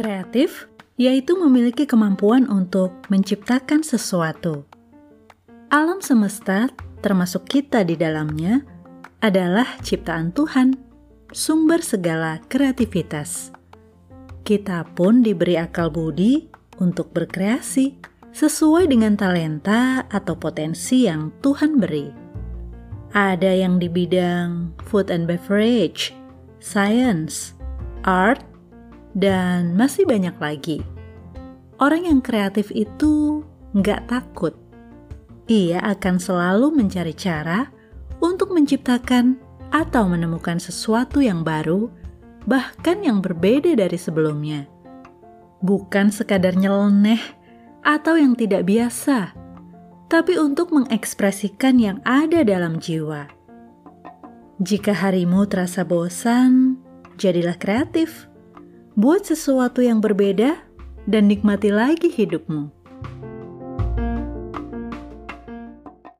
Kreatif yaitu memiliki kemampuan untuk menciptakan sesuatu. Alam semesta, termasuk kita di dalamnya, adalah ciptaan Tuhan, sumber segala kreativitas. Kita pun diberi akal budi untuk berkreasi sesuai dengan talenta atau potensi yang Tuhan beri. Ada yang di bidang food and beverage, science, art, dan masih banyak lagi. Orang yang kreatif itu nggak takut. Ia akan selalu mencari cara untuk menciptakan atau menemukan sesuatu yang baru, bahkan yang berbeda dari sebelumnya. Bukan sekadar nyeleneh atau yang tidak biasa, tapi untuk mengekspresikan yang ada dalam jiwa. Jika harimu terasa bosan, jadilah kreatif Buat sesuatu yang berbeda dan nikmati lagi hidupmu.